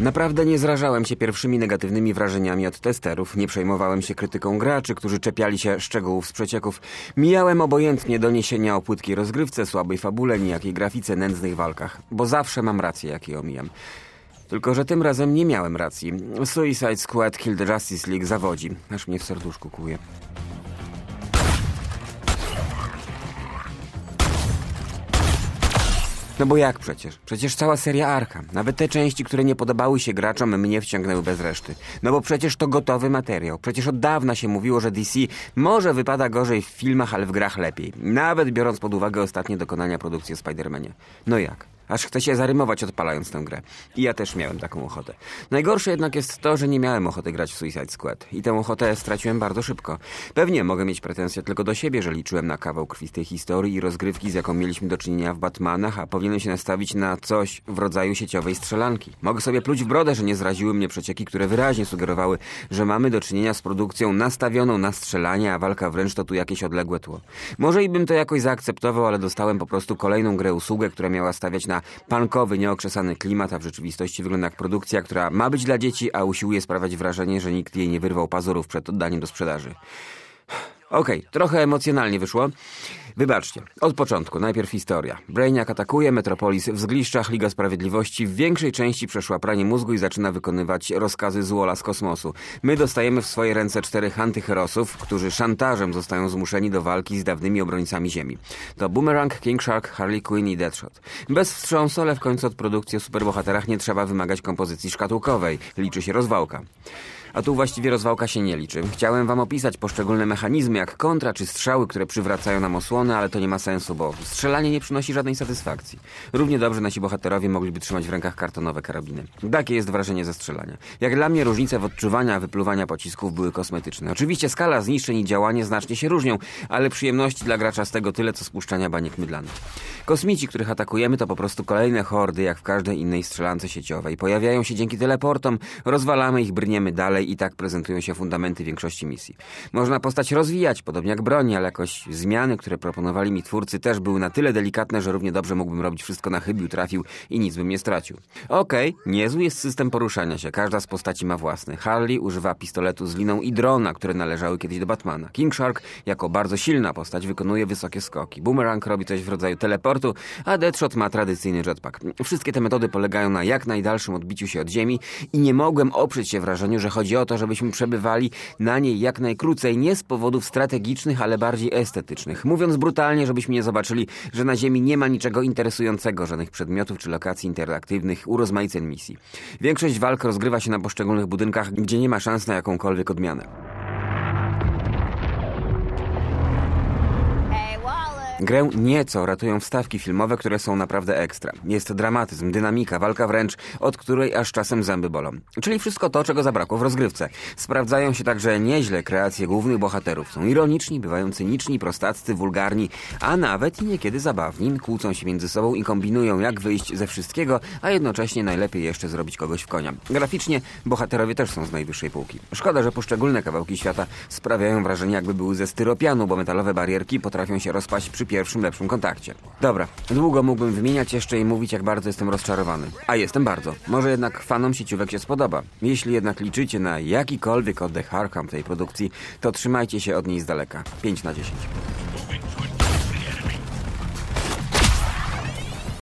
Naprawdę nie zrażałem się pierwszymi negatywnymi wrażeniami od testerów, nie przejmowałem się krytyką graczy, którzy czepiali się szczegółów z przecieków. Mijałem obojętnie doniesienia o płytkiej rozgrywce, słabej fabule, nijakiej grafice, nędznych walkach, bo zawsze mam rację, jak je omijam. Tylko, że tym razem nie miałem racji. Suicide Squad Kill the Justice League zawodzi, aż mnie w serduszku kłuje. No bo jak przecież? Przecież cała seria Arkham. Nawet te części, które nie podobały się graczom, mnie wciągnęły bez reszty. No bo przecież to gotowy materiał. Przecież od dawna się mówiło, że DC może wypada gorzej w filmach, ale w grach lepiej. Nawet biorąc pod uwagę ostatnie dokonania produkcji o Spider-Manie. No jak? Aż chce się zarymować odpalając tę grę. I ja też miałem taką ochotę. Najgorsze jednak jest to, że nie miałem ochoty grać w Suicide Squad. I tę ochotę straciłem bardzo szybko. Pewnie mogę mieć pretensje tylko do siebie, że liczyłem na kawał krwistej historii i rozgrywki, z jaką mieliśmy do czynienia w Batmanach, a powinienem się nastawić na coś w rodzaju sieciowej strzelanki. Mogę sobie pluć w brodę, że nie zraziły mnie przecieki, które wyraźnie sugerowały, że mamy do czynienia z produkcją nastawioną na strzelanie, a walka wręcz to tu jakieś odległe tło. Może i bym to jakoś zaakceptował, ale dostałem po prostu kolejną grę usługę, która miała stawiać na pankowy, nieokrzesany klimat, a w rzeczywistości wygląda jak produkcja, która ma być dla dzieci, a usiłuje sprawiać wrażenie, że nikt jej nie wyrwał pazurów przed oddaniem do sprzedaży. Okej, okay, trochę emocjonalnie wyszło. Wybaczcie, od początku, najpierw historia. Brainiac atakuje Metropolis w zgliszczach, Liga Sprawiedliwości w większej części przeszła pranie mózgu i zaczyna wykonywać rozkazy złola z kosmosu. My dostajemy w swoje ręce czterech antyherosów, którzy szantażem zostają zmuszeni do walki z dawnymi obrońcami Ziemi. To Boomerang, King Shark, Harley Quinn i Deadshot. Bez wstrząsu, ale w końcu od produkcji o superbohaterach nie trzeba wymagać kompozycji szkatułkowej. Liczy się rozwałka. A tu właściwie rozwałka się nie liczy. Chciałem wam opisać poszczególne mechanizmy, jak kontra czy strzały, które przywracają nam osłonę, ale to nie ma sensu, bo strzelanie nie przynosi żadnej satysfakcji. Równie dobrze nasi bohaterowie mogliby trzymać w rękach kartonowe karabiny. Takie jest wrażenie ze strzelania. Jak dla mnie różnice w odczuwania, wypluwania pocisków były kosmetyczne. Oczywiście skala zniszczeń i działanie znacznie się różnią, ale przyjemności dla gracza z tego tyle, co spuszczania baniek mydlanych. Kosmici, których atakujemy, to po prostu kolejne hordy, jak w każdej innej strzelance sieciowej. Pojawiają się dzięki teleportom, rozwalamy ich, brniemy dalej, i tak prezentują się fundamenty większości misji. Można postać rozwijać, podobnie jak broni, ale jakoś zmiany, które proponowali mi twórcy też były na tyle delikatne, że równie dobrze mógłbym robić wszystko na chybił, trafił i nic bym nie stracił. Okej, okay, niezły jest system poruszania się, każda z postaci ma własny. Harley używa pistoletu z liną i drona, które należały kiedyś do Batmana. King Shark jako bardzo silna postać wykonuje wysokie skoki. Boomerang robi coś w rodzaju teleportu, a Deadshot ma tradycyjny jetpack. Wszystkie te metody polegają na jak najdalszym odbiciu się od ziemi i nie mogłem oprzeć się wrażeniu, że chodzi Chodzi o to, żebyśmy przebywali na niej jak najkrócej, nie z powodów strategicznych, ale bardziej estetycznych. Mówiąc brutalnie, żebyśmy nie zobaczyli, że na Ziemi nie ma niczego interesującego, żadnych przedmiotów czy lokacji interaktywnych, urozmaiceń misji. Większość walk rozgrywa się na poszczególnych budynkach, gdzie nie ma szans na jakąkolwiek odmianę. Grę nieco ratują wstawki filmowe, które są naprawdę ekstra. Jest dramatyzm, dynamika, walka wręcz, od której aż czasem zęby bolą. Czyli wszystko to, czego zabrakło w rozgrywce. Sprawdzają się także nieźle kreacje głównych bohaterów. Są ironiczni, bywają cyniczni, prostaccy, wulgarni, a nawet i niekiedy zabawni. Kłócą się między sobą i kombinują, jak wyjść ze wszystkiego, a jednocześnie najlepiej jeszcze zrobić kogoś w konia. Graficznie bohaterowie też są z najwyższej półki. Szkoda, że poszczególne kawałki świata sprawiają wrażenie, jakby były ze styropianu, bo metalowe barierki potrafią się rozpaść przy pierwszym lepszym kontakcie. Dobra, długo mógłbym wymieniać jeszcze i mówić, jak bardzo jestem rozczarowany. A jestem bardzo. Może jednak fanom sieciówek się spodoba. Jeśli jednak liczycie na jakikolwiek oddech Arkham tej produkcji, to trzymajcie się od niej z daleka. 5 na 10.